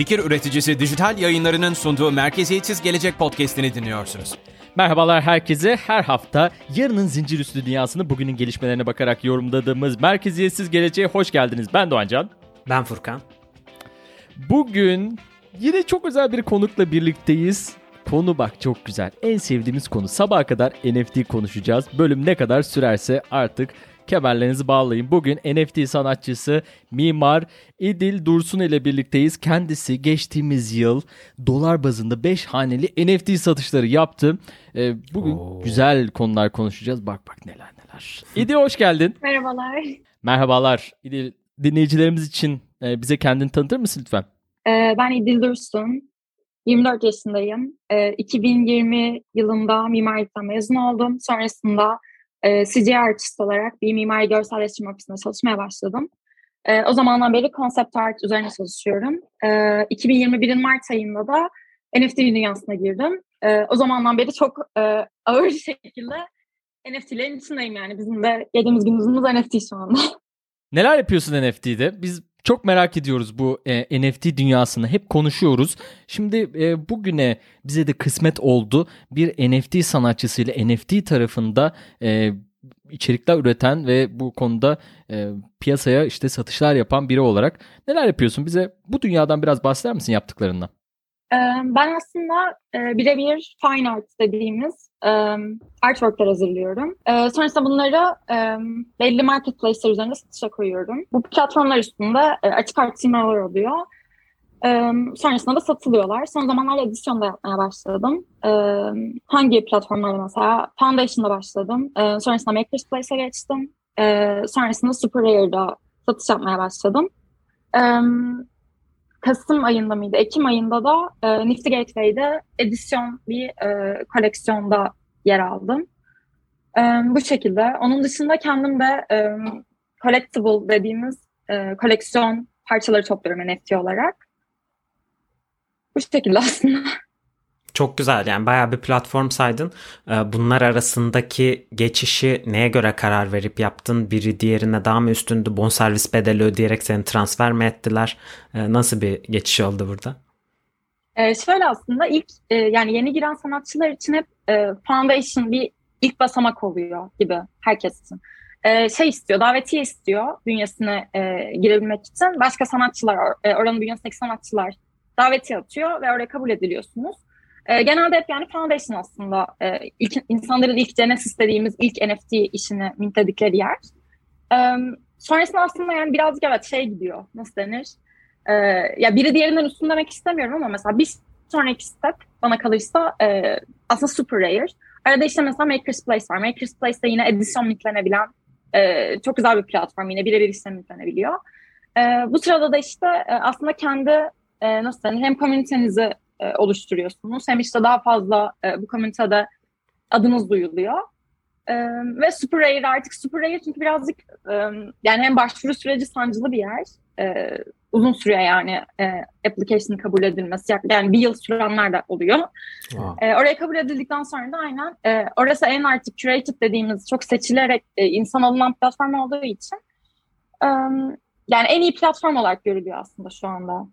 Fikir üreticisi dijital yayınlarının sunduğu Merkeziyetsiz Gelecek podcast'ini dinliyorsunuz. Merhabalar herkese. Her hafta yarının zincir üstü dünyasını bugünün gelişmelerine bakarak yorumladığımız Merkeziyetsiz Geleceğe hoş geldiniz. Ben Doğancan. Ben Furkan. Bugün yine çok özel bir konukla birlikteyiz. Konu bak çok güzel. En sevdiğimiz konu. Sabaha kadar NFT konuşacağız. Bölüm ne kadar sürerse artık kemerlerinizi bağlayın. Bugün NFT sanatçısı, mimar İdil Dursun ile birlikteyiz. Kendisi geçtiğimiz yıl dolar bazında 5 haneli NFT satışları yaptı. Ee, bugün Oo. güzel konular konuşacağız. Bak bak neler neler. İdil hoş geldin. Merhabalar. Merhabalar. İdil dinleyicilerimiz için e, bize kendini tanıtır mısın lütfen? Ee, ben İdil Dursun. 24 yaşındayım. Ee, 2020 yılında mimarlıktan mezun oldum. Sonrasında e, CGI artist olarak bir mimari görselleştirme ofisinde çalışmaya başladım. E, o zamandan beri concept art üzerine çalışıyorum. E, 2021'in Mart ayında da NFT dünyasına girdim. E, o zamandan beri çok e, ağır bir şekilde NFT'lerin içindeyim yani. Bizim de yediğimiz gündüzümüz NFT şu anda. Neler yapıyorsun NFT'de? Biz çok merak ediyoruz bu e, NFT dünyasını. Hep konuşuyoruz. Şimdi e, bugüne bize de kısmet oldu. Bir NFT sanatçısıyla NFT tarafında e, içerikler üreten ve bu konuda e, piyasaya işte satışlar yapan biri olarak neler yapıyorsun? Bize bu dünyadan biraz bahseder misin yaptıklarından? Ben aslında birebir fine art dediğimiz artworklar hazırlıyorum. Sonrasında bunları belli marketplace'ler üzerinde satışa koyuyorum. Bu platformlar üstünde açık art simülatör oluyor. Sonrasında da satılıyorlar. Son zamanlarda edisyon da yapmaya başladım. Hangi platformlarda mesela? Foundation'da başladım. Sonrasında Makerspace'e geçtim. Sonrasında Super Rare'da satış yapmaya başladım. Kasım ayında mıydı? Ekim ayında da e, Nifty Gateway'de edisyon bir e, koleksiyonda yer aldım. E, bu şekilde. Onun dışında kendim de e, collectible dediğimiz e, koleksiyon parçaları topluyorum NFT olarak. Bu şekilde aslında. Çok güzel yani bayağı bir platform saydın. Ee, bunlar arasındaki geçişi neye göre karar verip yaptın? Biri diğerine daha mı üstündü? Bonservis bedeli ödeyerek seni transfer mi ettiler? Ee, nasıl bir geçiş oldu burada? Ee, şöyle aslında ilk e, yani yeni giren sanatçılar için hep e, foundation bir ilk basamak oluyor gibi herkes için. Ee, şey istiyor, davetiye istiyor bünyesine e, girebilmek için. Başka sanatçılar, e, oranın bünyesindeki sanatçılar davetiye atıyor ve oraya kabul ediliyorsunuz. E, genelde hep yani Foundation aslında e, ilk, insanların ilk Genesis dediğimiz ilk NFT işini mintledikleri yer. E, sonrasında aslında yani birazcık evet şey gidiyor nasıl denir? E, ya biri diğerinden üstün demek istemiyorum ama mesela bir sonraki step bana kalırsa e, aslında super rare. Arada işte mesela Maker's Place var. Maker's Place'de yine edisyon mintlenebilen e, çok güzel bir platform. Yine birebir işlem mintlenebiliyor. E, bu sırada da işte e, aslında kendi e, nasıl denir hem komünitenizi e, oluşturuyorsunuz. Hem işte daha fazla e, bu komünitede adınız duyuluyor. E, ve Super Rare artık Super Rare çünkü birazcık e, yani hem başvuru süreci sancılı bir yer. E, uzun sürüyor yani e, application kabul edilmesi. Yani bir yıl sürenler de oluyor. E, oraya kabul edildikten sonra da aynen e, orası en artık curated dediğimiz çok seçilerek e, insan alınan platform olduğu için e, yani en iyi platform olarak görülüyor aslında şu anda.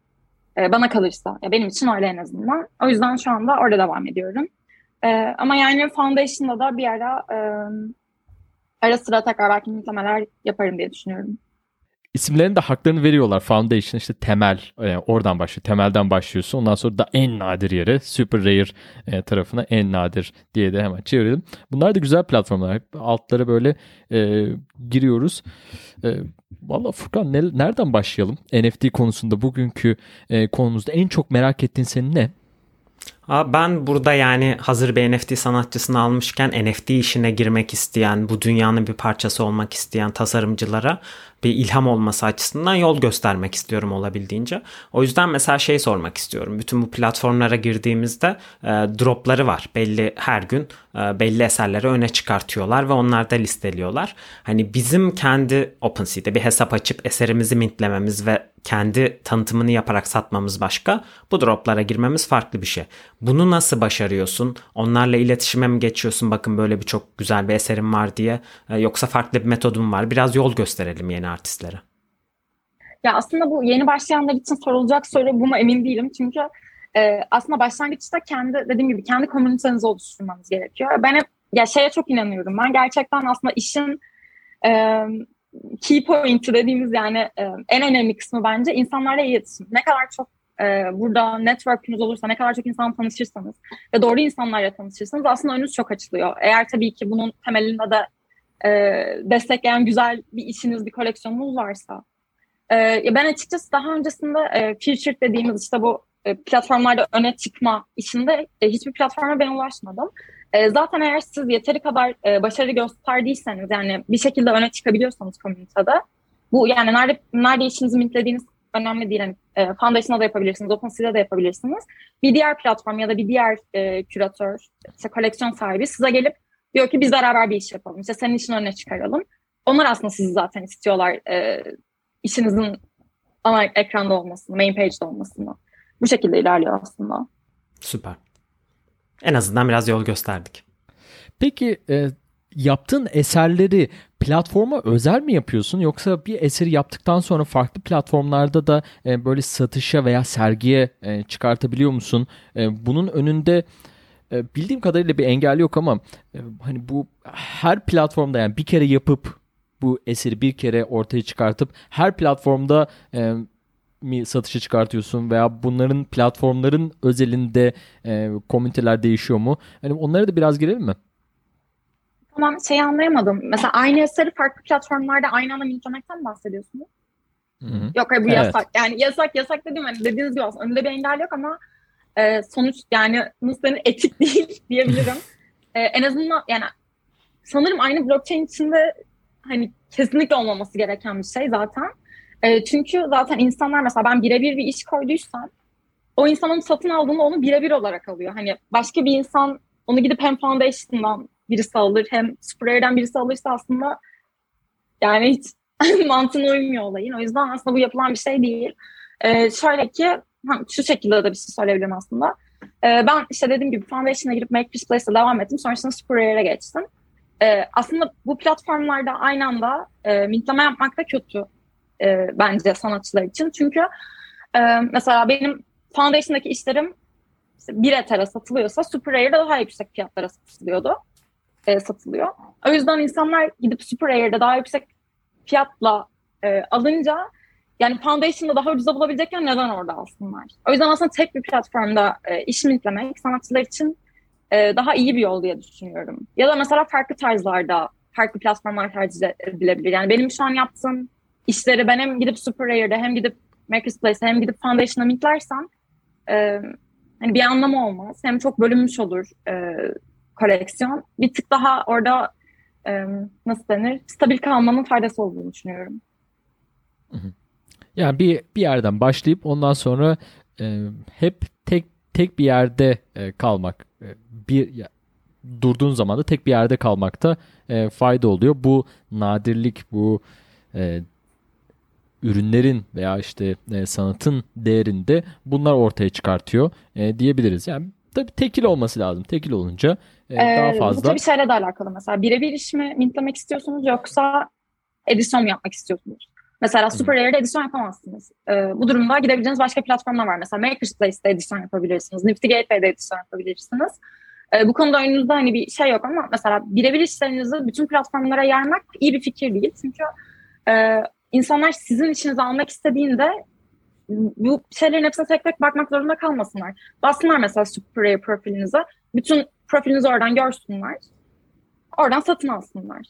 E, bana kalırsa. Ya benim için öyle en azından. O yüzden şu anda orada devam ediyorum. E, ama yani Foundation'da da bir ara e, ara sıra tekrar belki nitlemeler yaparım diye düşünüyorum isimlerin de haklarını veriyorlar. Foundation işte temel e, oradan başlıyor. Temelden başlıyorsun. Ondan sonra da en nadir yere Super Rare e, tarafına en nadir diye de hemen çevirdim. Bunlar da güzel platformlar. Altlara böyle e, giriyoruz. E, Valla Furkan ne, nereden başlayalım? NFT konusunda bugünkü e, konumuzda en çok merak ettiğin senin ne? Ben burada yani hazır bir NFT sanatçısını almışken NFT işine girmek isteyen, bu dünyanın bir parçası olmak isteyen tasarımcılara bir ilham olması açısından yol göstermek istiyorum olabildiğince. O yüzden mesela şey sormak istiyorum. Bütün bu platformlara girdiğimizde e, dropları var. Belli her gün e, belli eserleri öne çıkartıyorlar ve onlar da listeliyorlar. Hani bizim kendi OpenSea'de bir hesap açıp eserimizi mintlememiz ve kendi tanıtımını yaparak satmamız başka. Bu droplara girmemiz farklı bir şey. Bunu nasıl başarıyorsun? Onlarla iletişime mi geçiyorsun? Bakın böyle bir çok güzel bir eserim var diye. E, yoksa farklı bir metodum var. Biraz yol gösterelim yeni artistlere. Ya aslında bu yeni başlayanlar için sorulacak soru bu mu emin değilim. Çünkü e, aslında başlangıçta kendi dediğim gibi kendi komünitenizi oluşturmanız gerekiyor. Ben hep ya şeye çok inanıyorum. Ben gerçekten aslında işin e, key point'i dediğimiz yani e, en önemli kısmı bence insanlarla iletişim. Ne kadar çok e, burada network'ünüz olursa, ne kadar çok insan tanışırsanız ve doğru insanlarla tanışırsanız aslında önünüz çok açılıyor. Eğer tabii ki bunun temelinde de e, destekleyen güzel bir işiniz, bir koleksiyonunuz varsa. E, ben açıkçası daha öncesinde e, featured dediğimiz işte bu e, platformlarda öne çıkma işinde e, hiçbir platforma ben ulaşmadım. E, zaten eğer siz yeteri kadar e, başarı gösterdiyseniz yani bir şekilde öne çıkabiliyorsanız komünitede bu yani nerede nerede işinizi mintlediğiniz önemli değil. Yani, e, Foundation'da da yapabilirsiniz, OpenSea'da da yapabilirsiniz. Bir diğer platform ya da bir diğer e, küratör, işte koleksiyon sahibi size gelip diyor ki biz beraber bir iş yapalım. İşte senin işin önüne çıkaralım. Onlar aslında sizi zaten istiyorlar e, işinizin ana ekranda olmasını, main page'de olmasını. Bu şekilde ilerliyor aslında. Süper. En azından biraz yol gösterdik. Peki e, yaptığın eserleri platforma özel mi yapıyorsun yoksa bir eseri yaptıktan sonra farklı platformlarda da e, böyle satışa veya sergiye e, çıkartabiliyor musun? E, bunun önünde e, bildiğim kadarıyla bir engel yok ama e, hani bu her platformda yani bir kere yapıp bu eseri bir kere ortaya çıkartıp her platformda e, mi satışa çıkartıyorsun veya bunların platformların özelinde e, komüniteler değişiyor mu? Hani onlara da biraz girelim mi? Tamam şey anlayamadım. Mesela aynı eseri farklı platformlarda aynı anda mintlemekten bahsediyorsunuz. Hı-hı. Yok hayır bu evet. yasak. Yani yasak yasak dedim hani dediğiniz gibi aslında önünde bir engel yok ama e, sonuç yani nasıl denir etik değil diyebilirim. e, en azından yani sanırım aynı blockchain içinde hani kesinlikle olmaması gereken bir şey zaten. E, çünkü zaten insanlar mesela ben birebir bir iş koyduysam o insan onu satın aldığında onu birebir olarak alıyor. Hani başka bir insan onu gidip hem Foundation'dan birisi alır hem Spraye'den birisi alırsa aslında yani hiç mantığına uymuyor olayın. O yüzden aslında bu yapılan bir şey değil. Ee, şöyle ki şu şekilde de bir şey söyleyebilirim aslında. Ee, ben işte dediğim gibi Foundation'a girip Make Peace Place'e devam ettim. Sonrasında Spraye'e geçtim. Ee, aslında bu platformlarda aynı anda e, mintleme yapmak da kötü e, bence sanatçılar için. Çünkü e, mesela benim Foundation'daki işlerim işte 1 Ether'e satılıyorsa Super Rare'de daha yüksek fiyatlara satılıyordu. E, satılıyor. O yüzden insanlar gidip Super Rare'de daha yüksek fiyatla e, alınca yani Foundation'da daha ucuza bulabilecekken neden orada alsınlar? O yüzden aslında tek bir platformda e, iş mintlemek sanatçılar için e, daha iyi bir yol diye düşünüyorum. Ya da mesela farklı tarzlarda farklı platformlar tercih edilebilir. Yani benim şu an yaptığım işleri ben hem gidip Super Rare'de hem gidip Marketplace'e hem gidip Foundation'a mintlersem e, hani bir anlamı olmaz. Hem çok bölünmüş olur e, koleksiyon. Bir tık daha orada e, nasıl denir? Stabil kalmanın faydası olduğunu düşünüyorum. Yani bir bir yerden başlayıp ondan sonra e, hep tek tek bir yerde e, kalmak. E, bir ya, durduğun zaman da tek bir yerde kalmakta e, fayda oluyor. Bu nadirlik, bu e, ürünlerin veya işte e, sanatın değerinde bunlar ortaya çıkartıyor e, diyebiliriz. Yani tabii tekil olması lazım. Tekil olunca e, ee, daha fazla. Bu tabii şeyle de alakalı mesela. Birebir iş mi mintlemek istiyorsunuz yoksa edisyon mu yapmak istiyorsunuz? Mesela Super Rare'de edisyon yapamazsınız. Ee, bu durumda gidebileceğiniz başka platformlar var. Mesela Makerspace'de edisyon yapabilirsiniz. Nifty Gateway'de edisyon yapabilirsiniz. Ee, bu konuda önünüzde hani bir şey yok ama mesela birebir işlerinizi bütün platformlara yaymak iyi bir fikir değil. Çünkü e, insanlar sizin işinizi almak istediğinde bu şeylerin hepsine tek tek bakmak zorunda kalmasınlar. Bassınlar mesela Super profilinize. Bütün profilinizi oradan görsünler. Oradan satın alsınlar.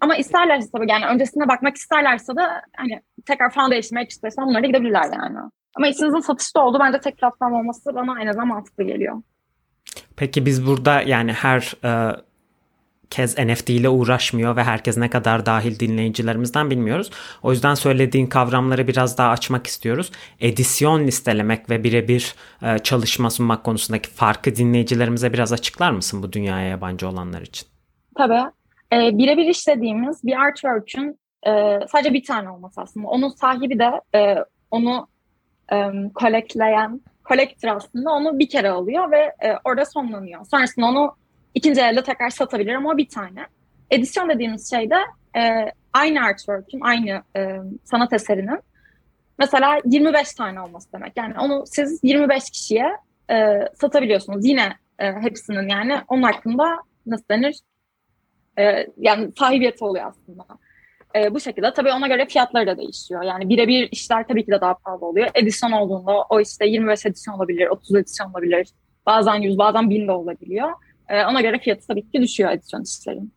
Ama isterlerse tabii yani öncesine bakmak isterlerse de hani tekrar Foundation, Makerspace onlara gidebilirler yani. Ama işinizin satışta oldu bence tek platform olması bana en azından mantıklı geliyor. Peki biz burada yani her e, kez NFT ile uğraşmıyor ve herkes ne kadar dahil dinleyicilerimizden bilmiyoruz. O yüzden söylediğin kavramları biraz daha açmak istiyoruz. Edisyon listelemek ve birebir e, çalışma sunmak konusundaki farkı dinleyicilerimize biraz açıklar mısın bu dünyaya yabancı olanlar için? Tabii. E, birebir işlediğimiz bir artwork'ün e, sadece bir tane olması aslında. Onun sahibi de e, onu e, kolekleyen, collector aslında onu bir kere alıyor ve e, orada sonlanıyor. Sonrasında onu ikinci elde tekrar satabilir ama bir tane. Edisyon dediğimiz şey de e, aynı artwork'ün, aynı e, sanat eserinin mesela 25 tane olması demek. Yani onu siz 25 kişiye e, satabiliyorsunuz. Yine e, hepsinin yani onun hakkında nasıl denir? E, yani sahibiyeti oluyor aslında. E, bu şekilde tabii ona göre fiyatları da değişiyor. Yani birebir işler tabii ki de daha pahalı oluyor. Edisyon olduğunda o işte 25 edisyon olabilir, 30 edisyon olabilir. Bazen 100, bazen 1000 de olabiliyor. E, ona göre fiyatı tabii ki düşüyor edisyon işlerin.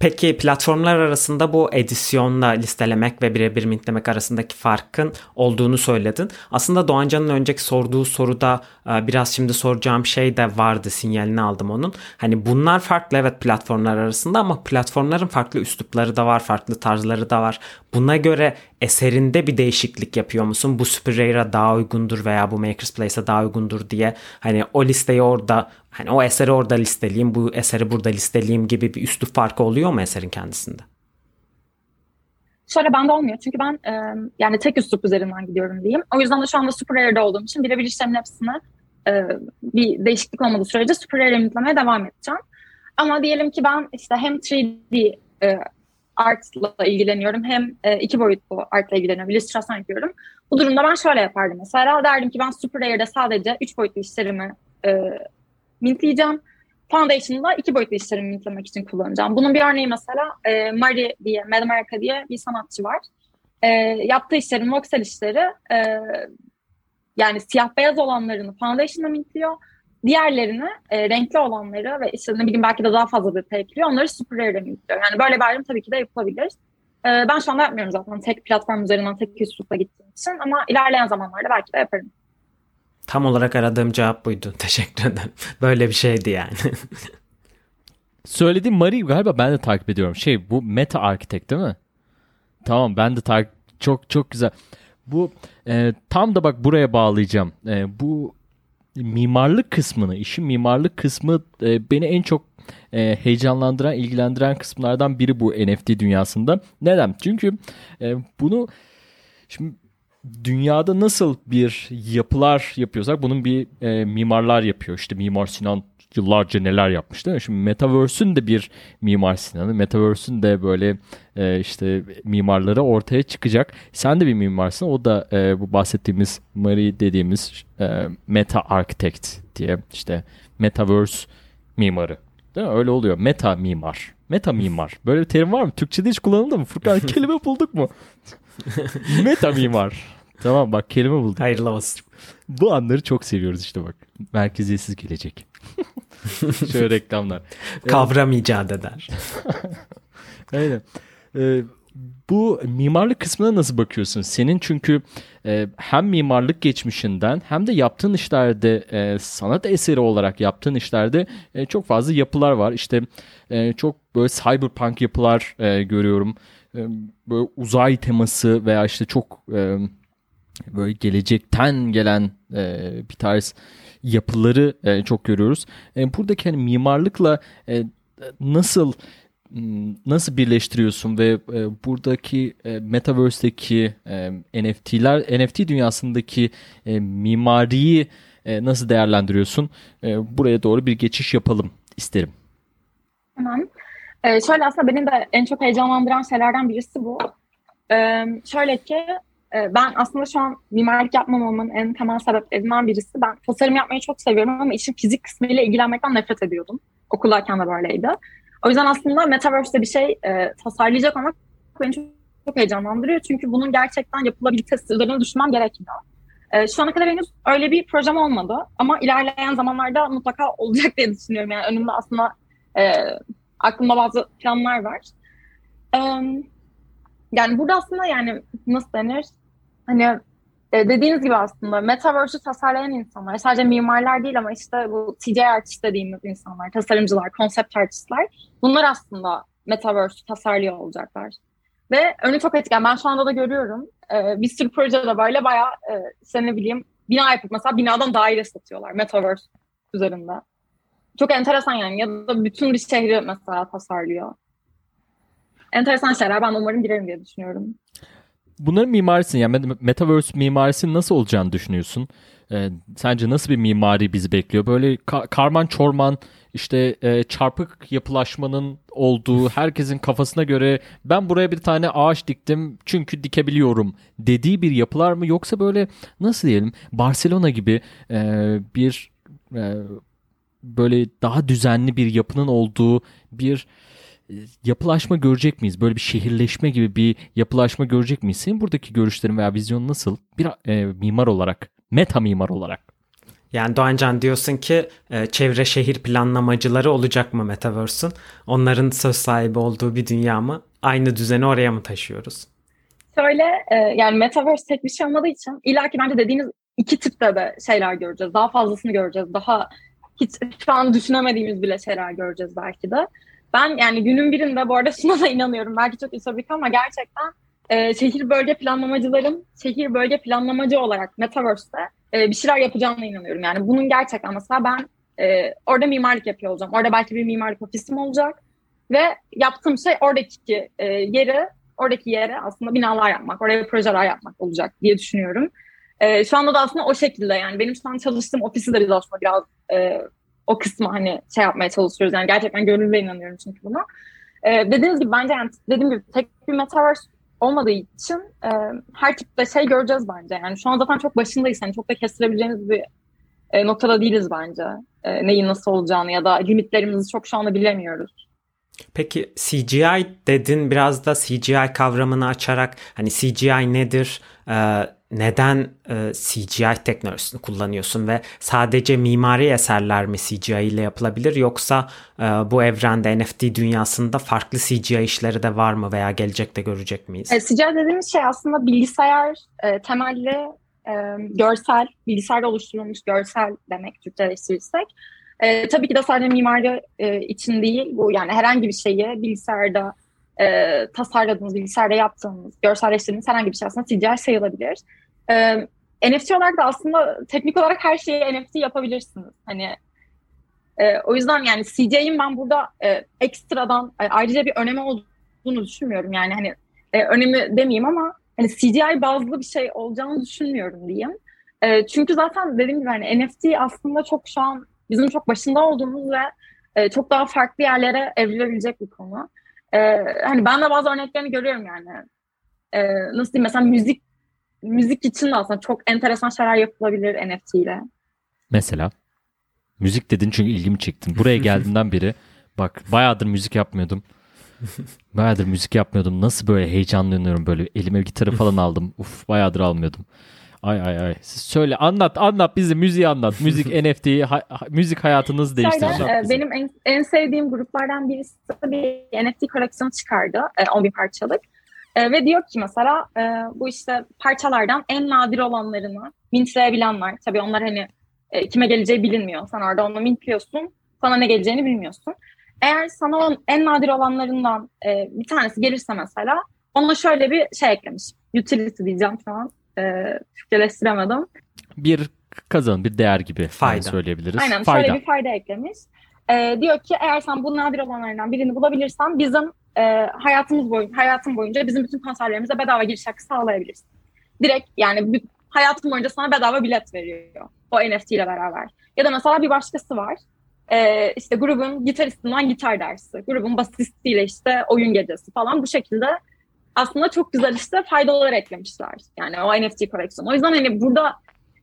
Peki platformlar arasında bu edisyonla listelemek ve birebir mintlemek arasındaki farkın olduğunu söyledin. Aslında Doğancan'ın önceki sorduğu soruda e, biraz şimdi soracağım şey de vardı sinyalini aldım onun. Hani bunlar farklı evet platformlar arasında ama platformların farklı üslupları da var, farklı tarzları da var. Buna göre eserinde bir değişiklik yapıyor musun? Bu Super Rare'a daha uygundur veya bu Maker's Place'a daha uygundur diye hani o listeyi orada hani o eseri orada listeleyeyim, bu eseri burada listeleyeyim gibi bir üslup farkı oluyor mu eserin kendisinde? Şöyle bende olmuyor. Çünkü ben e, yani tek üslup üzerinden gidiyorum diyeyim. O yüzden de şu anda Super Rare'de olduğum için birebir işlemin hepsine e, bir değişiklik olmadığı sürece Super Rare limitlemeye devam edeceğim. Ama diyelim ki ben işte hem 3D e, artla ilgileniyorum hem e, iki boyutlu artla ilgileniyorum. İllüstrasyon yapıyorum. Bu durumda ben şöyle yapardım mesela. Derdim ki ben Super Rare'de sadece üç boyutlu işlerimi e, mintleyeceğim. Foundation'da iki boyutlu işlerimi mintlemek için kullanacağım. Bunun bir örneği mesela e, Mari diye, Mad America diye bir sanatçı var. E, yaptığı işlerin, voxel işleri e, yani siyah beyaz olanlarını Foundation'da mintliyor. Diğerlerini e, renkli olanları ve işte ne bileyim belki de daha fazla detay ekliyor. Onları Super Rare'de mintliyor. Yani böyle bir ayrım tabii ki de yapılabilir. E, ben şu anda yapmıyorum zaten tek platform üzerinden tek üslupla gittiğim için ama ilerleyen zamanlarda belki de yaparım. Tam olarak aradığım cevap buydu. Teşekkür ederim. Böyle bir şeydi yani. Söylediğim Marie galiba ben de takip ediyorum. Şey bu Meta Architect değil mi? Tamam ben de takip çok çok güzel. Bu e, tam da bak buraya bağlayacağım. E, bu mimarlık kısmını, işin mimarlık kısmı e, beni en çok e, heyecanlandıran, ilgilendiren kısımlardan biri bu NFT dünyasında. Neden? Çünkü e, bunu şimdi dünyada nasıl bir yapılar yapıyorsak bunun bir e, mimarlar yapıyor. İşte Mimar Sinan yıllarca neler yapmış değil mi? Şimdi Metaverse'ün de bir Mimar Sinan'ı, Metaverse'ün de böyle e, işte mimarları ortaya çıkacak. Sen de bir mimarsın. O da e, bu bahsettiğimiz Marie dediğimiz e, Meta Architect diye işte Metaverse mimarı. Değil mi? Öyle oluyor. Meta mimar. Meta mimar. Böyle bir terim var mı? Türkçe'de hiç kullanıldı mı? Furkan kelime bulduk mu? Meta mimar. Tamam bak kelime bulduk. Hayırlı olsun. Bu anları çok seviyoruz işte bak. Merkeziyetsiz gelecek. Şöyle reklamlar. Kavram icat eder. Aynen. Ee, bu mimarlık kısmına nasıl bakıyorsun? Senin çünkü e, hem mimarlık geçmişinden hem de yaptığın işlerde e, sanat eseri olarak yaptığın işlerde e, çok fazla yapılar var. İşte e, çok böyle cyberpunk yapılar e, görüyorum. E, böyle uzay teması veya işte çok e, böyle gelecekten gelen e, bir tarz yapıları e, çok görüyoruz. E, buradaki hani mimarlıkla e, nasıl nasıl birleştiriyorsun ve e, buradaki e, metaverse'deki e, NFT'ler NFT dünyasındaki e, mimariyi e, nasıl değerlendiriyorsun? E, buraya doğru bir geçiş yapalım isterim. Tamam. Ee, şöyle aslında benim de en çok heyecanlandıran şeylerden birisi bu. Ee, şöyle ki e, ben aslında şu an mimarlık yapmamamın en temel sebeplerinden birisi. Ben tasarım yapmayı çok seviyorum ama işin fizik kısmıyla ilgilenmekten nefret ediyordum. Okuldayken de böyleydi. O yüzden aslında Metaverse'de bir şey e, tasarlayacak olmak beni çok, çok heyecanlandırıyor. Çünkü bunun gerçekten yapılabilitesi üzerine düşünmem gerekmiyor. E, şu ana kadar henüz öyle bir projem olmadı. Ama ilerleyen zamanlarda mutlaka olacak diye düşünüyorum. Yani önümde aslında e, aklımda bazı planlar var. E, yani burada aslında yani nasıl denir? Hani e, dediğiniz gibi aslında Metaverse'ü tasarlayan insanlar, sadece mimarlar değil ama işte bu TJ artist dediğimiz insanlar, tasarımcılar, konsept artistler, bunlar aslında Metaverse'ü tasarlıyor olacaklar. Ve önü çok etken. Ben şu anda da görüyorum. E, bir sürü projede böyle bayağı e, işte ne bileyim bina yapıp mesela binadan daire satıyorlar Metaverse üzerinde. Çok enteresan yani. Ya da bütün bir şehri mesela tasarlıyor. Enteresan şeyler. Ben umarım girerim diye düşünüyorum bunların mimarisini yani Metaverse mimarisinin nasıl olacağını düşünüyorsun? E, sence nasıl bir mimari bizi bekliyor? Böyle ka- karman çorman işte e, çarpık yapılaşmanın olduğu herkesin kafasına göre ben buraya bir tane ağaç diktim çünkü dikebiliyorum dediği bir yapılar mı yoksa böyle nasıl diyelim Barcelona gibi e, bir e, böyle daha düzenli bir yapının olduğu bir yapılaşma görecek miyiz? Böyle bir şehirleşme gibi bir yapılaşma görecek miyiz? Senin buradaki görüşlerin veya vizyonun nasıl? Bir e, mimar olarak, meta mimar olarak. Yani Doğancan diyorsun ki e, çevre şehir planlamacıları olacak mı Metaverse'ün? Onların söz sahibi olduğu bir dünya mı? Aynı düzeni oraya mı taşıyoruz? Şöyle e, yani Metaverse tek bir şey olmadığı için illaki bence dediğiniz iki tipte de şeyler göreceğiz. Daha fazlasını göreceğiz. Daha hiç şu an düşünemediğimiz bile şeyler göreceğiz belki de. Ben yani günün birinde bu arada şuna da inanıyorum. Belki çok ütopik ama gerçekten e, şehir bölge planlamacıların şehir bölge planlamacı olarak Metaverse'te e, bir şeyler yapacağına inanıyorum. Yani bunun gerçekten mesela ben e, orada mimarlık yapıyor olacağım. Orada belki bir mimarlık ofisim olacak. Ve yaptığım şey oradaki e, yeri, oradaki yere aslında binalar yapmak, oraya projeler yapmak olacak diye düşünüyorum. E, şu anda da aslında o şekilde yani benim şu an çalıştığım ofisi de biz aslında biraz e, o kısmı hani şey yapmaya çalışıyoruz. Yani gerçekten gönüllü inanıyorum çünkü buna. E, dediğiniz gibi bence yani dediğim gibi tek bir metaverse olmadığı için e, her tipte şey göreceğiz bence. Yani şu an zaten çok başındayız. Yani çok da kestirebileceğimiz bir e, noktada değiliz bence. E, neyin nasıl olacağını ya da limitlerimizi çok şu anda bilemiyoruz. Peki CGI dedin biraz da CGI kavramını açarak hani CGI nedir? Ee, neden e, CGI teknolojisini kullanıyorsun ve sadece mimari eserler mi CGI ile yapılabilir yoksa e, bu evrende NFT dünyasında farklı CGI işleri de var mı veya gelecekte görecek miyiz? E, CGI dediğimiz şey aslında bilgisayar e, temelli e, görsel, bilgisayarda oluşturulmuş görsel demek Türkçeleştirirsek. E, tabii ki de sadece mimari e, için değil, bu yani herhangi bir şeyi bilgisayarda e, tasarladığınız, bilgisayarda yaptığınız, görselleştirdiğiniz herhangi bir şey aslında CGI sayılabilir. E, NFT olarak da aslında teknik olarak her şeyi NFT yapabilirsiniz. Hani e, o yüzden yani CGI'nin ben burada e, ekstradan e, ayrıca bir önemi olduğunu düşünmüyorum. Yani hani e, önemi demeyeyim ama hani CGI bazlı bir şey olacağını düşünmüyorum diyeyim. E, çünkü zaten dediğim gibi hani NFT aslında çok şu an bizim çok başında olduğumuz ve e, çok daha farklı yerlere evrilebilecek bir konu. E, hani ben de bazı örneklerini görüyorum yani. E, nasıl diyeyim mesela müzik müzik için de aslında çok enteresan şeyler yapılabilir NFT ile. Mesela müzik dedin çünkü ilgimi çektin. Buraya geldiğimden beri bak bayağıdır müzik yapmıyordum. Bayağıdır müzik yapmıyordum. Nasıl böyle heyecanlanıyorum böyle elime gitarı falan aldım. Uf bayağıdır almıyordum. Ay ay ay. Siz söyle anlat anlat bize müziği anlat. Müzik NFT ha, müzik hayatınızı değiştirdi. Şöyle, e, benim en, en sevdiğim gruplardan birisi bir NFT koleksiyonu çıkardı. E, 10 bin parçalık. E, ve diyor ki mesela e, bu işte parçalardan en nadir olanlarını mintleyebilenler. Tabii onlar hani e, kime geleceği bilinmiyor. Sen orada onu mintliyorsun. Sana ne geleceğini bilmiyorsun. Eğer sana en nadir olanlarından e, bir tanesi gelirse mesela ona şöyle bir şey eklemiş. Utility diyeceğim şu an. E, Türkçeleştiremedim. Bir kazanım, bir değer gibi fayda. söyleyebiliriz. Aynen fayda. şöyle bir fayda eklemiş. E, diyor ki eğer sen bu nadir olanlardan birini bulabilirsen bizim e, hayatımız boyunca hayatın boyunca bizim bütün konserlerimize bedava giriş hakkı sağlayabilirsin. Direkt yani hayatın boyunca sana bedava bilet veriyor o NFT ile beraber. Ya da mesela bir başkası var. E, işte grubun gitaristinden gitar dersi, grubun basistiyle işte oyun gecesi falan bu şekilde aslında çok güzel işte faydalar eklemişler. Yani o NFT koleksiyonu. O yüzden hani burada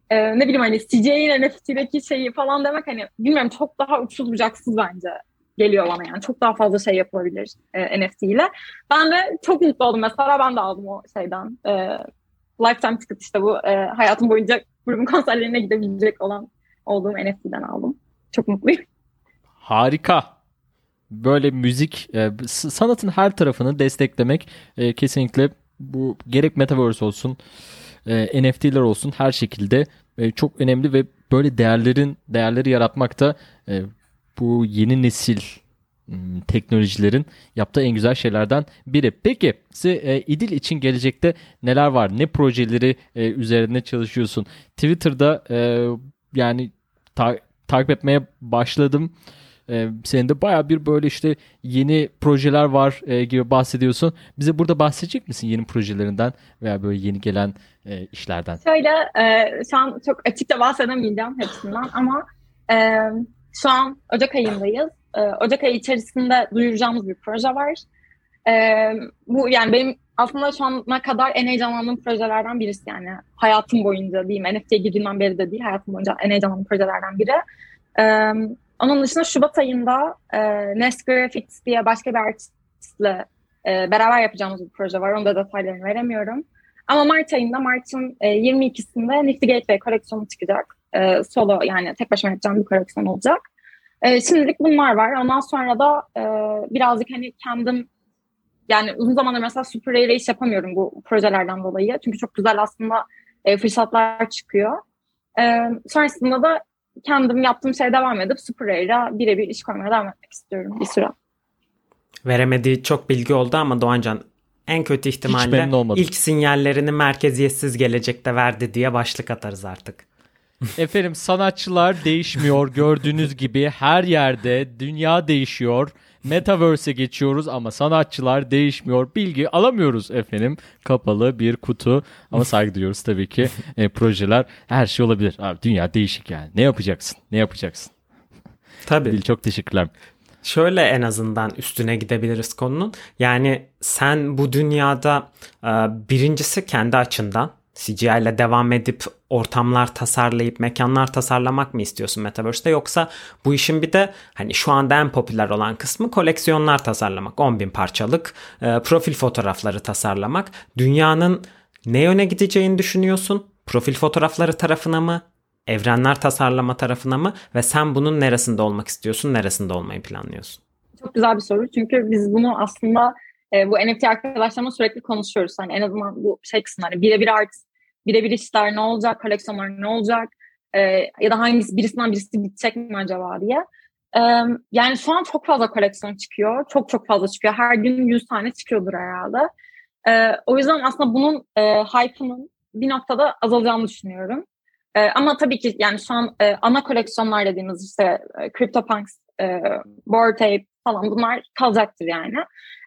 e, ne bileyim hani CJ'in NFT'deki şeyi falan demek hani bilmiyorum çok daha uçsuz bucaksız bence geliyor bana yani. Çok daha fazla şey yapılabilir e, NFT ile. Ben de çok mutlu oldum. Mesela ben de aldım o şeyden. E, lifetime ticket işte bu e, hayatım boyunca grubun konserlerine gidebilecek olan olduğum NFT'den aldım. Çok mutluyum. Harika. Böyle müzik, e, sanatın her tarafını desteklemek e, kesinlikle bu gerek Metaverse olsun, e, NFT'ler olsun her şekilde e, çok önemli ve böyle değerlerin değerleri yaratmak da e, bu yeni nesil teknolojilerin yaptığı en güzel şeylerden biri. Peki size e, İdil için gelecekte neler var? Ne projeleri e, üzerinde çalışıyorsun? Twitter'da e, yani ta- takip etmeye başladım. E, senin de baya bir böyle işte yeni projeler var e, gibi bahsediyorsun. Bize burada bahsedecek misin yeni projelerinden veya böyle yeni gelen e, işlerden? Şöyle e, şu an çok açıkça bahsedemeyeceğim hepsinden ama e, şu an Ocak ayındayız. E, Ocak ayı içerisinde duyuracağımız bir proje var. E, bu yani benim aslında şu ana kadar en heyecanlandığım projelerden birisi yani. Hayatım boyunca diyeyim. NFT'ye girdiğimden beri de değil. Hayatım boyunca en heyecanlandığım projelerden biri. Ee, onun dışında Şubat ayında e, Nest Graphics diye başka bir artistle e, beraber yapacağımız bir proje var. Onun da detaylarını veremiyorum. Ama Mart ayında, Mart'ın e, 22'sinde Nifty Gateway koleksiyonu çıkacak. E, solo yani tek başıma yapacağım bir koleksiyon olacak. E, şimdilik bunlar var. Ondan sonra da e, birazcık hani kendim yani uzun zamandır mesela Super Rare iş yapamıyorum bu projelerden dolayı. Çünkü çok güzel aslında e, fırsatlar çıkıyor. E, sonrasında da kendim yaptığım şeye devam edip Super Rare'a birebir iş koymaya devam etmek istiyorum bir süre. Veremediği çok bilgi oldu ama Doğancan en kötü ihtimalle ilk sinyallerini merkeziyetsiz gelecekte verdi diye başlık atarız artık. Efendim sanatçılar değişmiyor gördüğünüz gibi her yerde dünya değişiyor. Metaverse'e geçiyoruz ama sanatçılar değişmiyor. Bilgi alamıyoruz efendim. Kapalı bir kutu ama saygı duyuyoruz tabii ki. E, projeler her şey olabilir. Abi dünya değişik yani. Ne yapacaksın? Ne yapacaksın? Tabii. Dil çok teşekkürler. Şöyle en azından üstüne gidebiliriz konunun. Yani sen bu dünyada e, birincisi kendi açından CGI ile devam edip ortamlar tasarlayıp mekanlar tasarlamak mı istiyorsun Metaverse'de? Yoksa bu işin bir de hani şu anda en popüler olan kısmı koleksiyonlar tasarlamak 10 bin parçalık e, profil fotoğrafları tasarlamak. Dünyanın ne yöne gideceğini düşünüyorsun? Profil fotoğrafları tarafına mı? Evrenler tasarlama tarafına mı? Ve sen bunun neresinde olmak istiyorsun neresinde olmayı planlıyorsun? Çok güzel bir soru. Çünkü biz bunu aslında e, bu NFT arkadaşlarımla sürekli konuşuyoruz. Hani en azından bu şey kısımları birebir art, birebir işler ne olacak, koleksiyonlar ne olacak e, ya da hangisi birisinden birisi bitecek mi acaba diye. E, yani şu an çok fazla koleksiyon çıkıyor. Çok çok fazla çıkıyor. Her gün 100 tane çıkıyordur herhalde. E, o yüzden aslında bunun e, hype'ının bir noktada azalacağını düşünüyorum. E, ama tabii ki yani şu an e, ana koleksiyonlar dediğimiz işte e, CryptoPunks, e, Bored Tape falan bunlar kalacaktır yani.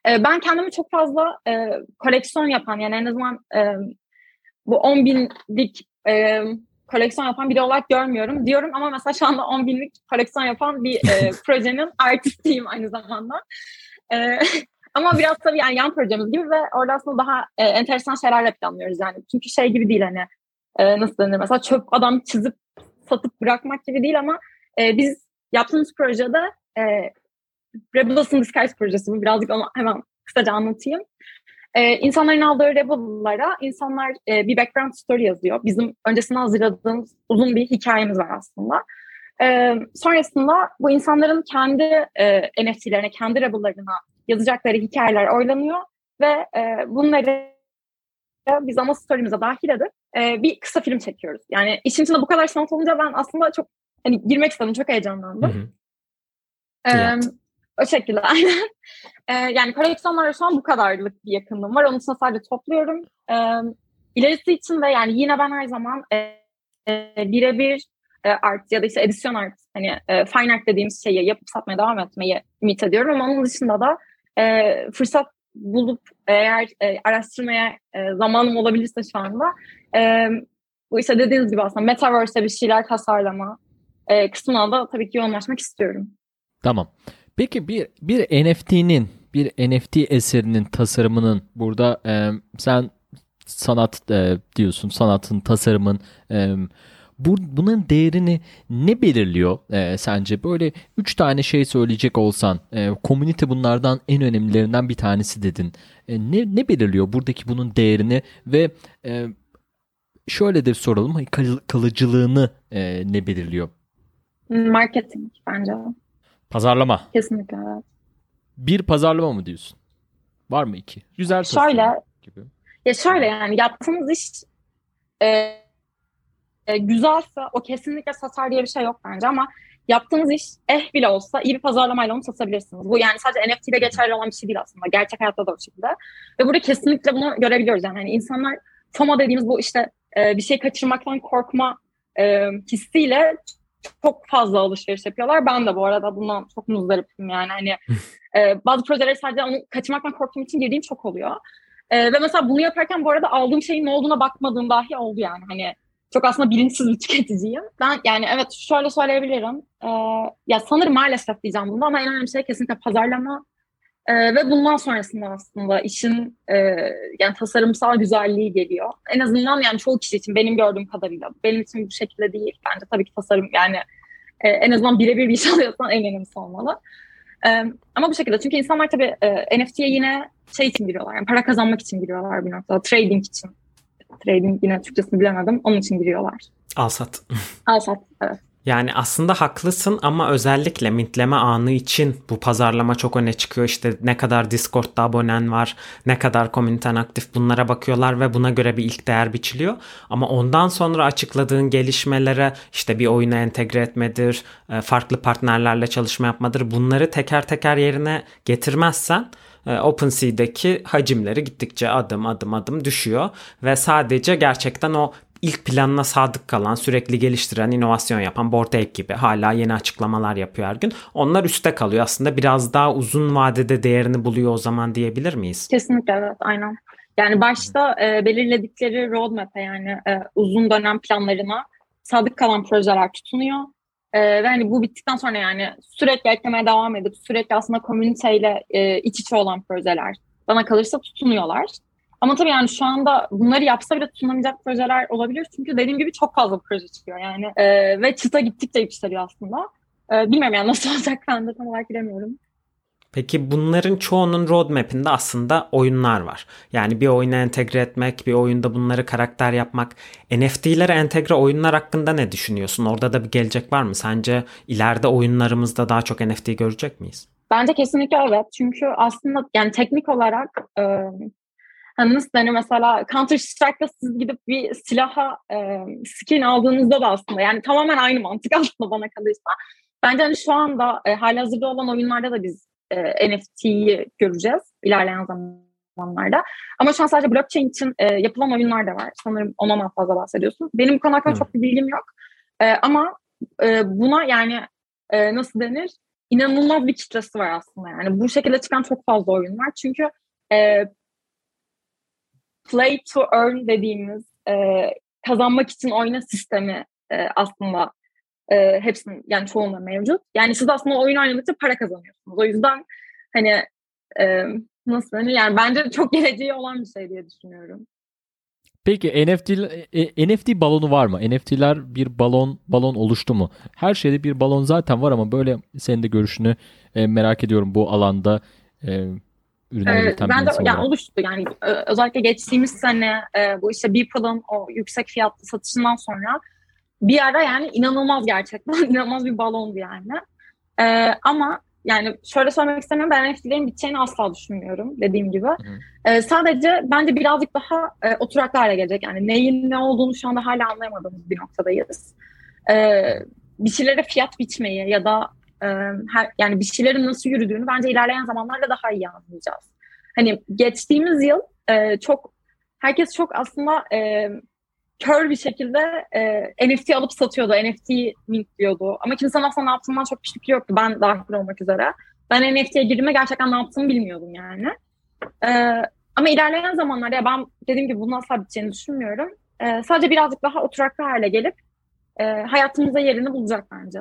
E, ben kendimi çok fazla e, koleksiyon yapan yani en azından e, bu 10 binlik e, koleksiyon yapan biri olarak görmüyorum diyorum ama mesela şu anda 10 binlik koleksiyon yapan bir e, projenin artistiyim aynı zamanda. E, ama biraz tabii yani yan projemiz gibi ve orada aslında daha e, enteresan şeylerle planlıyoruz yani. Çünkü şey gibi değil hani e, nasıl denir mesela çöp adam çizip satıp bırakmak gibi değil ama e, biz yaptığımız projede e, Rebels in Disguise projesi bu. Birazcık onu hemen kısaca anlatayım. Ee, insanların aldığı Rebel'lara insanlar e, bir background story yazıyor. Bizim öncesinde hazırladığımız uzun bir hikayemiz var aslında. Ee, sonrasında bu insanların kendi e, NFT'lerine, kendi Rebel'larına yazacakları hikayeler oylanıyor ve e, bunları biz ana story'mize dahil edip e, bir kısa film çekiyoruz. Yani işin içinde bu kadar sanat olunca ben aslında çok hani girmek istedim, çok heyecanlandım. Hı hı. Ee, o şekilde aynen. Ee, yani koleksiyonlara şu an bu kadarlık bir yakınlığım var. Onun için sadece topluyorum. Ee, ilerisi için de yani yine ben her zaman e, e, birebir e, art ya da işte edisyon art hani e, fine art dediğimiz şeyi yapıp satmaya devam etmeyi ümit ediyorum ama onun dışında da e, fırsat bulup eğer e, araştırmaya e, zamanım olabilirse şu anda e, bu işte dediğiniz gibi aslında metaverse'e bir şeyler tasarlama e, kısmına da tabii ki yoğunlaşmak istiyorum. Tamam. Peki bir bir NFT'nin bir NFT eserinin tasarımının burada e, sen sanat e, diyorsun sanatın tasarımın e, bu, bunun değerini ne belirliyor e, sence? Böyle üç tane şey söyleyecek olsan, e, komünite bunlardan en önemlilerinden bir tanesi dedin. E, ne, ne belirliyor buradaki bunun değerini ve e, şöyle de soralım, kalıcılığını e, ne belirliyor? Marketing bence. Pazarlama. Kesinlikle evet. Bir pazarlama mı diyorsun? Var mı iki? Güzel Şöyle. Gibi. Ya şöyle yani yaptığınız iş e, e, güzelse o kesinlikle satar diye bir şey yok bence ama yaptığınız iş eh bile olsa iyi bir pazarlamayla onu satabilirsiniz. Bu yani sadece NFT ile geçerli olan bir şey değil aslında. Gerçek hayatta da o şekilde. Ve burada kesinlikle bunu görebiliyoruz. Yani hani insanlar FOMO dediğimiz bu işte e, bir şey kaçırmaktan korkma e, hissiyle çok fazla alışveriş yapıyorlar. Ben de bu arada bundan çok muzdaripim yani. Hani e, bazı projeleri sadece onu kaçırmaktan korktuğum için girdiğim çok oluyor. E, ve mesela bunu yaparken bu arada aldığım şeyin ne olduğuna bakmadığım dahi oldu yani. Hani çok aslında bilinçsiz bir tüketiciyim. Ben yani evet şöyle söyleyebilirim. E, ya sanırım maalesef diyeceğim bunu ama en önemli şey kesinlikle pazarlama ee, ve bundan sonrasında aslında işin e, yani tasarımsal güzelliği geliyor. En azından yani çoğu kişi için benim gördüğüm kadarıyla. Benim için bu şekilde değil. Bence tabii ki tasarım yani e, en azından birebir bir iş alıyorsan en önemlisi olmalı. E, ama bu şekilde çünkü insanlar tabii e, NFT'ye yine şey için giriyorlar. Yani para kazanmak için giriyorlar bir noktada. Trading için. Trading yine Türkçesini bilemedim. Onun için giriyorlar. Al sat. Al sat evet. Yani aslında haklısın ama özellikle mintleme anı için bu pazarlama çok öne çıkıyor. İşte ne kadar Discord'da abonen var, ne kadar komüniten aktif bunlara bakıyorlar ve buna göre bir ilk değer biçiliyor. Ama ondan sonra açıkladığın gelişmelere işte bir oyuna entegre etmedir, e, farklı partnerlerle çalışma yapmadır. Bunları teker teker yerine getirmezsen e, OpenSea'deki hacimleri gittikçe adım adım adım düşüyor ve sadece gerçekten o ilk planına sadık kalan, sürekli geliştiren, inovasyon yapan Bortek gibi hala yeni açıklamalar yapıyor her gün. Onlar üstte kalıyor. Aslında biraz daha uzun vadede değerini buluyor o zaman diyebilir miyiz? Kesinlikle evet aynen. Yani başta e, belirledikleri roadmap'e yani e, uzun dönem planlarına sadık kalan projeler tutunuyor. E, ve hani bu bittikten sonra yani sürekli eklemeye devam edip sürekli aslında komüniteyle e, iç içe olan projeler bana kalırsa tutunuyorlar. Ama tabii yani şu anda bunları yapsa bile tutunamayacak projeler olabilir. Çünkü dediğim gibi çok fazla proje çıkıyor yani. E, ve çıta gittikçe yükseliyor aslında. E, bilmiyorum yani nasıl olacak ben de tam olarak bilemiyorum. Peki bunların çoğunun roadmap'inde aslında oyunlar var. Yani bir oyuna entegre etmek, bir oyunda bunları karakter yapmak. NFT'lere entegre oyunlar hakkında ne düşünüyorsun? Orada da bir gelecek var mı? Sence ileride oyunlarımızda daha çok NFT görecek miyiz? Bence kesinlikle evet. Çünkü aslında yani teknik olarak e, Hani nasıl denir mesela Counter Strike'da siz gidip bir silaha e, skin aldığınızda da aslında yani tamamen aynı mantık aslında bana kalırsa. Bence hani şu anda e, hazırda olan oyunlarda da biz e, NFT'yi göreceğiz ilerleyen zamanlarda. Ama şu an sadece blockchain için e, yapılan oyunlar da var. Sanırım ondan fazla bahsediyorsun. Benim bu konu hakkında çok bir bilgim yok. E, ama e, buna yani e, nasıl denir? İnanılmaz bir kitlesi var aslında. Yani bu şekilde çıkan çok fazla oyun var. Çünkü e, play to earn dediğimiz e, kazanmak için oyna sistemi e, aslında e, hepsinin yani çoğunda mevcut. Yani siz aslında oyun oynadıkça para kazanıyorsunuz. O yüzden hani e, nasıl denir yani bence çok geleceği olan bir şey diye düşünüyorum. Peki NFT e, NFT balonu var mı? NFT'ler bir balon balon oluştu mu? Her şeyde bir balon zaten var ama böyle senin de görüşünü e, merak ediyorum bu alanda. E, ürünler üreten ee, ben de yani oluştu yani özellikle geçtiğimiz sene e, bu işte Beeple'ın o yüksek fiyatlı satışından sonra bir ara yani inanılmaz gerçekten inanılmaz bir balondu yani. E, ama yani şöyle söylemek istemiyorum ben NFT'lerin biteceğini asla düşünmüyorum dediğim gibi. E, sadece bence birazcık daha e, oturaklı hale gelecek. Yani neyin ne olduğunu şu anda hala anlayamadığımız bir noktadayız. E, bir şeylere fiyat biçmeyi ya da e, her, yani bir şeylerin nasıl yürüdüğünü bence ilerleyen zamanlarda daha iyi anlayacağız. Hani geçtiğimiz yıl e, çok herkes çok aslında e, kör bir şekilde e, NFT alıp satıyordu. NFT mint diyordu. Ama kimsenin aslında ne yaptığından çok bir fikri yoktu. Ben dahil olmak üzere. Ben NFT'ye girdiğimde gerçekten ne yaptığımı bilmiyordum yani. E, ama ilerleyen zamanlarda ya ben dediğim gibi bunun asla biteceğini düşünmüyorum. E, sadece birazcık daha oturaklı hale gelip e, hayatımıza yerini bulacak bence.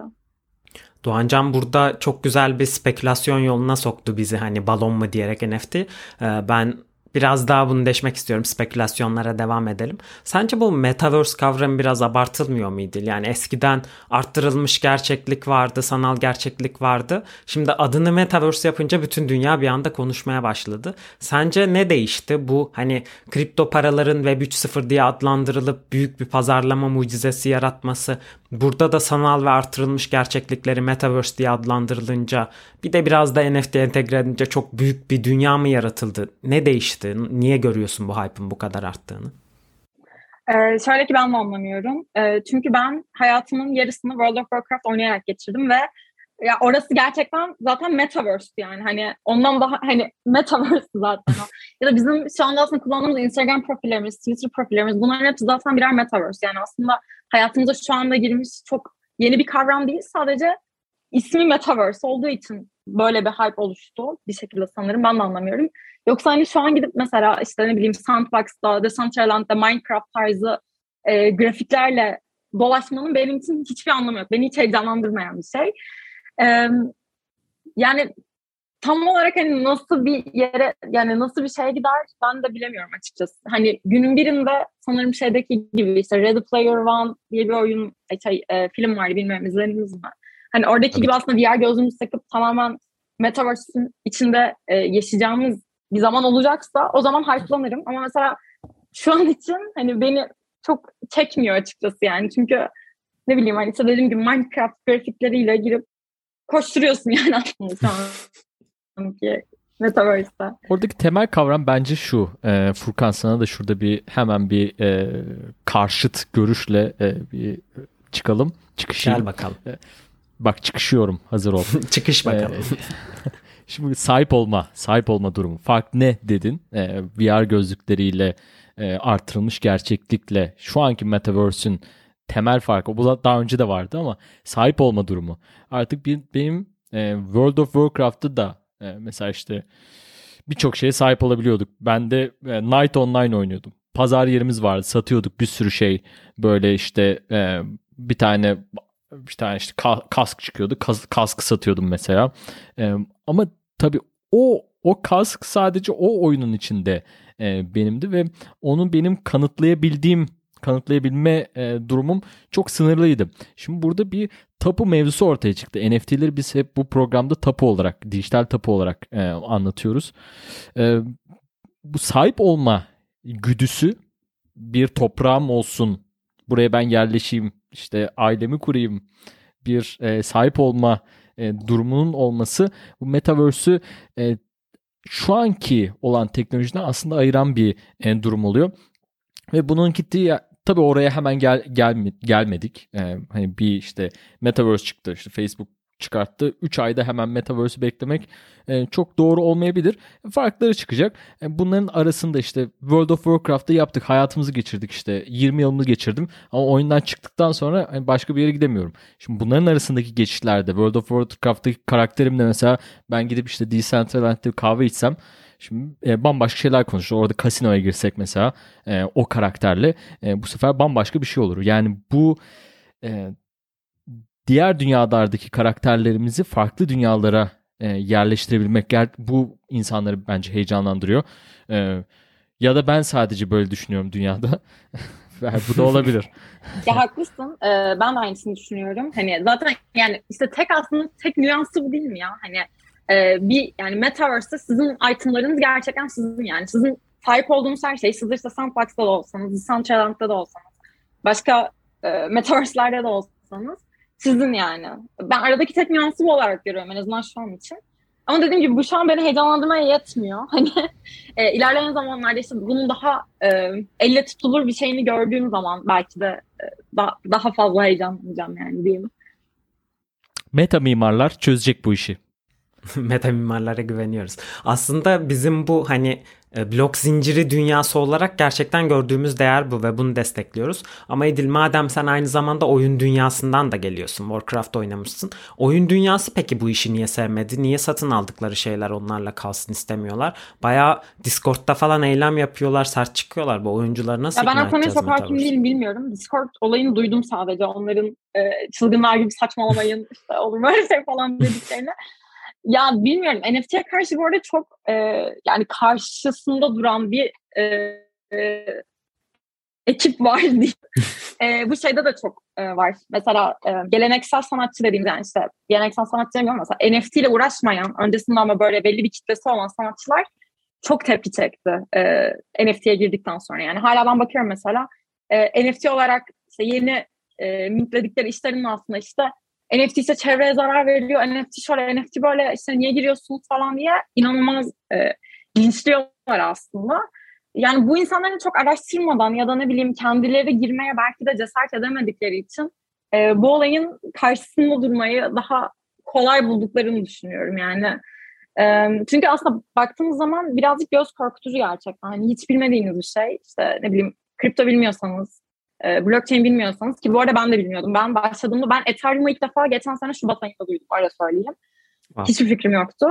Doğancan burada çok güzel bir spekülasyon yoluna soktu bizi hani balon mu diyerek NFT. Ee, ben Biraz daha bunu deşmek istiyorum. Spekülasyonlara devam edelim. Sence bu metaverse kavramı biraz abartılmıyor muydu? Yani eskiden arttırılmış gerçeklik vardı, sanal gerçeklik vardı. Şimdi adını metaverse yapınca bütün dünya bir anda konuşmaya başladı. Sence ne değişti? Bu hani kripto paraların Web 3.0 diye adlandırılıp büyük bir pazarlama mucizesi yaratması, burada da sanal ve artırılmış gerçeklikleri metaverse diye adlandırılınca bir de biraz da NFT entegre edince çok büyük bir dünya mı yaratıldı? Ne değişti? Niye görüyorsun bu hype'ın bu kadar arttığını? Ee, şöyle ki ben de anlamıyorum. Ee, çünkü ben hayatımın yarısını World of Warcraft oynayarak geçirdim ve ya orası gerçekten zaten metaverse yani hani ondan daha hani metaverse zaten ya da bizim şu anda aslında kullandığımız Instagram profillerimiz, Twitter profillerimiz bunların hepsi zaten birer metaverse yani aslında hayatımıza şu anda girmiş çok yeni bir kavram değil. Sadece ismi Metaverse olduğu için böyle bir hype oluştu bir şekilde sanırım. Ben de anlamıyorum. Yoksa hani şu an gidip mesela işte ne bileyim Sandbox'ta, Decentraland'da Minecraft tarzı e, grafiklerle dolaşmanın benim için hiçbir anlamı yok. Beni hiç heyecanlandırmayan bir şey. E, yani tam olarak hani nasıl bir yere yani nasıl bir şeye gider ben de bilemiyorum açıkçası. Hani günün birinde sanırım şeydeki gibi işte Ready Player One diye bir oyun şey, e, film vardı bilmiyorum izlediniz mi? Hani oradaki evet. gibi aslında VR gözlüğümüzü takıp tamamen Metaverse'ün içinde e, yaşayacağımız bir zaman olacaksa o zaman hype'lanırım. Ama mesela şu an için hani beni çok çekmiyor açıkçası yani. Çünkü ne bileyim hani işte dediğim gibi Minecraft grafikleriyle girip koşturuyorsun yani aslında şu anki Metaverse'de. Oradaki temel kavram bence şu. E, Furkan sana da şurada bir hemen bir e, karşıt görüşle e, bir çıkalım. Çıkışayım. Gel bakalım. E, bak çıkışıyorum. Hazır ol. Çıkış bakalım. E, şimdi sahip olma, sahip olma durumu. Fark ne dedin? E, VR gözlükleriyle e, artırılmış gerçeklikle şu anki Metaverse'ün temel farkı. Bu daha önce de vardı ama sahip olma durumu. Artık bir, benim e, World of Warcraft'ta da e, mesela işte birçok şeye sahip olabiliyorduk. Ben de e, Night Online oynuyordum. Pazar yerimiz vardı. Satıyorduk bir sürü şey. Böyle işte e, bir tane bir tane işte kask çıkıyordu. Kas, kask satıyordum mesela. E, ama tabii o o kask sadece o oyunun içinde e, benimdi ve onu benim kanıtlayabildiğim kanıtlayabilme e, durumum çok sınırlıydı. Şimdi burada bir tapu mevzusu ortaya çıktı. NFT'leri biz hep bu programda tapu olarak, dijital tapu olarak e, anlatıyoruz. E, bu sahip olma güdüsü bir toprağım olsun, buraya ben yerleşeyim, işte ailemi kurayım, bir e, sahip olma e, durumunun olması bu metaverse'ü e, şu anki olan teknolojiden aslında ayıran bir e, durum oluyor. Ve bunun gittiği tabii oraya hemen gel, gel gelmedik. E, hani bir işte metaverse çıktı. işte Facebook çıkarttı. 3 ayda hemen Metaverse'ü beklemek e, çok doğru olmayabilir. Farkları çıkacak. E, bunların arasında işte World of Warcraft'ta yaptık. Hayatımızı geçirdik işte. 20 yılımı geçirdim. Ama oyundan çıktıktan sonra hani başka bir yere gidemiyorum. Şimdi bunların arasındaki geçişlerde World of Warcraft'taki karakterimle mesela ben gidip işte Decentraland'da kahve içsem Şimdi e, bambaşka şeyler konuşuyor. Orada kasinoya girsek mesela e, o karakterle e, bu sefer bambaşka bir şey olur. Yani bu e, diğer dünyalardaki karakterlerimizi farklı dünyalara e, yerleştirebilmek bu insanları bence heyecanlandırıyor. E, ya da ben sadece böyle düşünüyorum dünyada. bu da olabilir. ya haklısın. Ee, ben de aynısını düşünüyorum. Hani zaten yani işte tek aslında tek nüansı bu değil mi ya? Hani e, bir yani Metaverse'de sizin itemlarınız gerçekten sizin yani. Sizin sahip olduğunuz her şey siz işte Sandbox'ta da olsanız, Decentraland'da da olsanız, başka e, Metaverse'lerde de olsanız sizin yani. Ben aradaki tek nüansı bu olarak görüyorum en azından şu an için. Ama dediğim gibi bu şu an beni heyecanlandırmaya yetmiyor. Hani e, ilerleyen zamanlarda işte bunun daha e, elle tutulur bir şeyini gördüğüm zaman belki de e, da, daha fazla heyecanlanacağım yani diyeyim. Meta mimarlar çözecek bu işi. Meta mimarlara güveniyoruz. Aslında bizim bu hani e, blok zinciri dünyası olarak gerçekten gördüğümüz değer bu ve bunu destekliyoruz. Ama Edil madem sen aynı zamanda oyun dünyasından da geliyorsun. Warcraft oynamışsın. Oyun dünyası peki bu işi niye sevmedi? Niye satın aldıkları şeyler onlarla kalsın istemiyorlar? Baya Discord'da falan eylem yapıyorlar, sert çıkıyorlar. Bu oyuncuları nasıl ya Ben o konuya çok hakim değilim bilmiyorum. Discord olayını duydum sadece. Onların e, çılgınlar gibi saçmalamayın işte olur böyle şey falan dediklerini. Ya bilmiyorum NFT'ye karşı bu arada çok e, yani karşısında duran bir e, e, ekip var diye. e, bu şeyde de çok e, var. Mesela e, geleneksel sanatçı dediğimiz yani işte geleneksel sanatçı demiyorum mesela NFT ile uğraşmayan öncesinde ama böyle belli bir kitlesi olan sanatçılar çok tepki çekti e, NFT'ye girdikten sonra. Yani hala ben bakıyorum mesela e, NFT olarak işte yeni e, mintledikleri işlerin aslında işte NFT ise çevreye zarar veriyor. NFT şöyle, NFT böyle işte niye giriyorsunuz falan diye inanılmaz e, linçliyorlar aslında. Yani bu insanların çok araştırmadan ya da ne bileyim kendileri girmeye belki de cesaret edemedikleri için e, bu olayın karşısında durmayı daha kolay bulduklarını düşünüyorum yani. E, çünkü aslında baktığımız zaman birazcık göz korkutucu gerçekten. Hani hiç bilmediğiniz bir şey. İşte ne bileyim kripto bilmiyorsanız E, blockchain bilmiyorsanız ki bu arada ben de bilmiyordum. Ben başladığımda ben Ethereum'u ilk defa geçen sene Şubat ayında duydum öyle söyleyeyim. Wow. Hiçbir fikrim yoktu.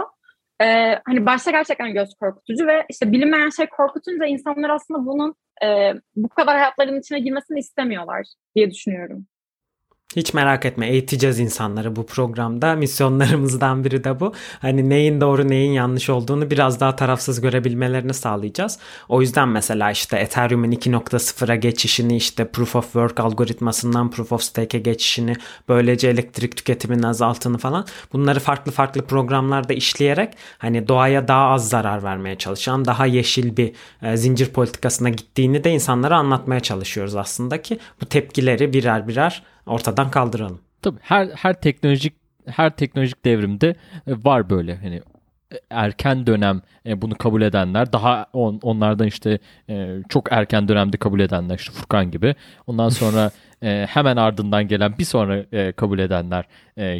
Ee, hani başta gerçekten göz korkutucu ve işte bilinmeyen şey korkutunca insanlar aslında bunun e, bu kadar hayatlarının içine girmesini istemiyorlar diye düşünüyorum. Hiç merak etme eğiteceğiz insanları bu programda. Misyonlarımızdan biri de bu. Hani neyin doğru neyin yanlış olduğunu biraz daha tarafsız görebilmelerini sağlayacağız. O yüzden mesela işte Ethereum'un 2.0'a geçişini işte Proof of Work algoritmasından Proof of Stake'e geçişini böylece elektrik tüketiminin azaltını falan bunları farklı farklı programlarda işleyerek hani doğaya daha az zarar vermeye çalışan daha yeşil bir e, zincir politikasına gittiğini de insanlara anlatmaya çalışıyoruz aslında ki bu tepkileri birer birer ortadan kaldıralım. Tabii her her teknolojik her teknolojik devrimde e, var böyle hani e, erken dönem e, bunu kabul edenler daha on, onlardan işte çok erken dönemde kabul edenler işte Furkan gibi ondan sonra hemen ardından gelen bir sonra kabul edenler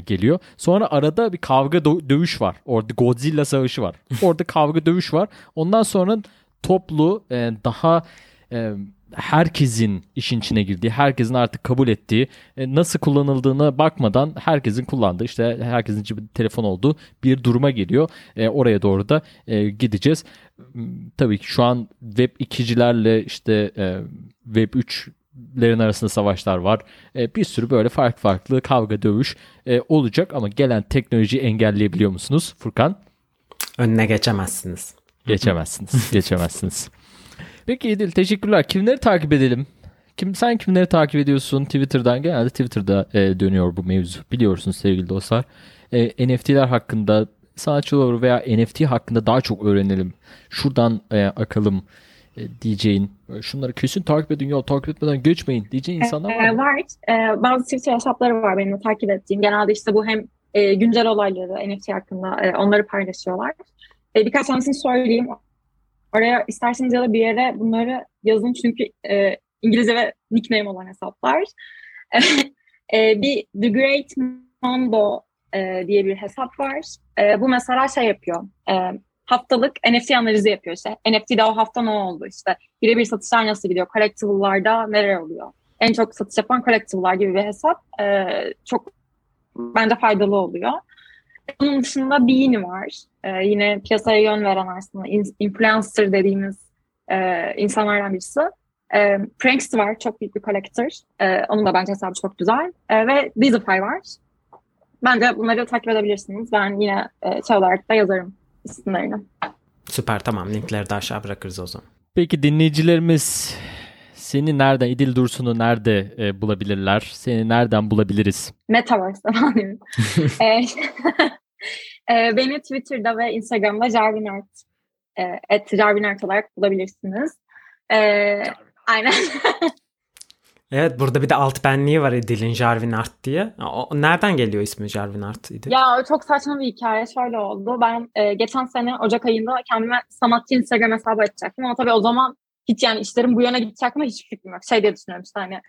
geliyor. Sonra arada bir kavga dövüş var. Orada Godzilla savaşı var. Orada kavga dövüş var. Ondan sonra toplu daha herkesin işin içine girdiği, herkesin artık kabul ettiği, e, nasıl kullanıldığına bakmadan herkesin kullandığı, işte herkesin cebinde telefon olduğu bir duruma geliyor. E, oraya doğru da e, gideceğiz. Tabii ki şu an Web 2'cilerle işte Web 3'lerin arasında savaşlar var. bir sürü böyle farklı farklı kavga dövüş olacak ama gelen teknolojiyi engelleyebiliyor musunuz Furkan? Önüne geçemezsiniz. Geçemezsiniz. geçemezsiniz. Peki İdil teşekkürler. Kimleri takip edelim? Kim sen kimleri takip ediyorsun Twitter'dan? Genelde Twitter'da e, dönüyor bu mevzu. Biliyorsunuz sevgili dostlar. E, NFT'ler hakkında sanatçılar veya NFT hakkında daha çok öğrenelim. Şuradan e, akalım e, diyeceğin, e, şunları kesin takip edin ya takip etmeden geçmeyin diyeceğin insanlar var mı? E, var. E, bazı Twitter hesapları var benim takip ettiğim. Genelde işte bu hem e, güncel olayları NFT hakkında e, onları paylaşıyorlar. E, birkaç tanesini söyleyeyim. Oraya isterseniz ya da bir yere bunları yazın çünkü e, İngilizce ve nickname olan hesaplar. e, bir The Great Mondo e, diye bir hesap var. E, bu mesela şey yapıyor. E, haftalık NFT analizi yapıyor işte. NFT'de o hafta ne oldu işte. Birebir satışlar nasıl gidiyor? Collectible'larda neler oluyor? En çok satış yapan collectible'lar gibi bir hesap. E, çok bence faydalı oluyor. Onun dışında Bean var. Ee, yine piyasaya yön veren aslında influencer dediğimiz e, insanlardan birisi. E, Prankster var. Çok büyük bir collector. E, onun da bence hesabı çok güzel. E, ve Dizify var. Bence bunları takip edebilirsiniz. Ben yine e, şey olarak da yazarım isimlerini. Süper tamam. Linkleri de aşağı bırakırız o zaman. Peki dinleyicilerimiz seni nereden, İdil Dursun'u nerede e, bulabilirler? Seni nereden bulabiliriz? Metaverse'de falan diyeyim. e, e, beni Twitter'da ve Instagram'da Jarvin Art, e, et Jarvin Art olarak bulabilirsiniz. E, aynen. Evet burada bir de alt benliği var İdil'in Jarvin Art diye. O, nereden geliyor ismi Jarvin Art İdil? Ya çok saçma bir hikaye. Şöyle oldu. Ben e, geçen sene Ocak ayında kendime sanatçı Instagram hesabı açacaktım. Ama tabii o zaman hiç yani işlerim bu yöne gidecek mi hiç fikrim yok. Şey diye düşünüyorum işte hani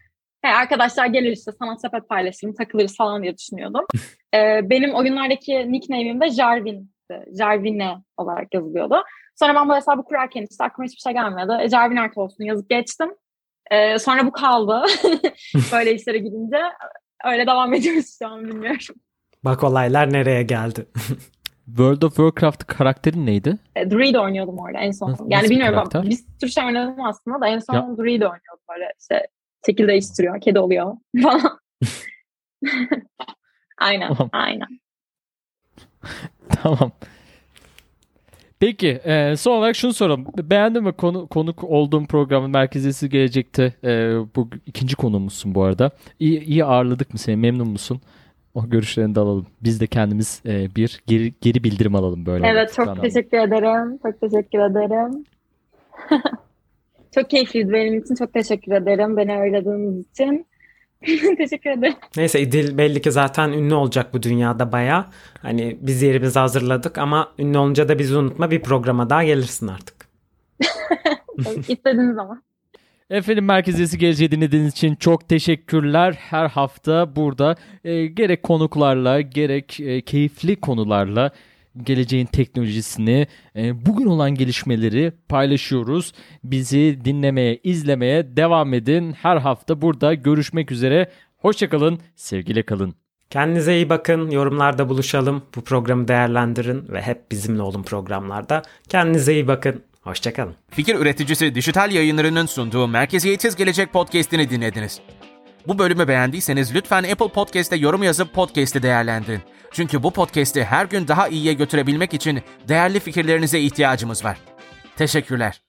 He, arkadaşlar gelir işte sanat sepet paylaşırım takılırız falan diye düşünüyordum. ee, benim oyunlardaki nickname'im de Jarvin. Jarvine olarak yazılıyordu. Sonra ben bu hesabı kurarken işte aklıma hiçbir şey gelmedi. E, Jarvin Art olsun yazıp geçtim. Ee, sonra bu kaldı. Böyle işlere gidince öyle devam ediyoruz şu an bilmiyorum. Bak olaylar nereye geldi. World of Warcraft karakterin neydi? E, Druid oynuyordum orada en son. Nasıl, yani nasıl bilmiyorum karakter? bir sürü şey oynadım aslında da en son ya. Druid oynuyordum böyle işte şekil değiştiriyor, kedi oluyor falan. aynen, tamam. aynen. tamam. Peki e, son olarak şunu soralım. Beğendin mi konu, konuk olduğum programın merkezisi gelecekte? E, bu ikinci konuğumuzsun bu arada. İyi, iyi ağırladık mı seni? Memnun musun? O görüşlerini de alalım. Biz de kendimiz e, bir geri, geri bildirim alalım böyle. Evet çok alalım. teşekkür ederim. Çok teşekkür ederim. çok keyifliydi benim için. Çok teşekkür ederim beni ağırladığınız için. teşekkür ederim. Neyse İdil belli ki zaten ünlü olacak bu dünyada baya. Hani biz yerimizi hazırladık ama ünlü olunca da bizi unutma bir programa daha gelirsin artık. İstediğiniz zaman. Efendim Merkeziyesi geleceği dinlediğiniz için çok teşekkürler. Her hafta burada e, gerek konuklarla gerek e, keyifli konularla geleceğin teknolojisini, e, bugün olan gelişmeleri paylaşıyoruz. Bizi dinlemeye, izlemeye devam edin. Her hafta burada görüşmek üzere. Hoşçakalın, sevgiyle kalın. Kendinize iyi bakın. Yorumlarda buluşalım. Bu programı değerlendirin ve hep bizimle olun programlarda. Kendinize iyi bakın. Hoşçakalın. Fikir üreticisi Dijital Yayınları'nın sunduğu Merkeziyetsiz Gelecek podcast'ini dinlediniz. Bu bölümü beğendiyseniz lütfen Apple Podcast'te yorum yazıp podcast'i değerlendirin. Çünkü bu podcast'i her gün daha iyiye götürebilmek için değerli fikirlerinize ihtiyacımız var. Teşekkürler.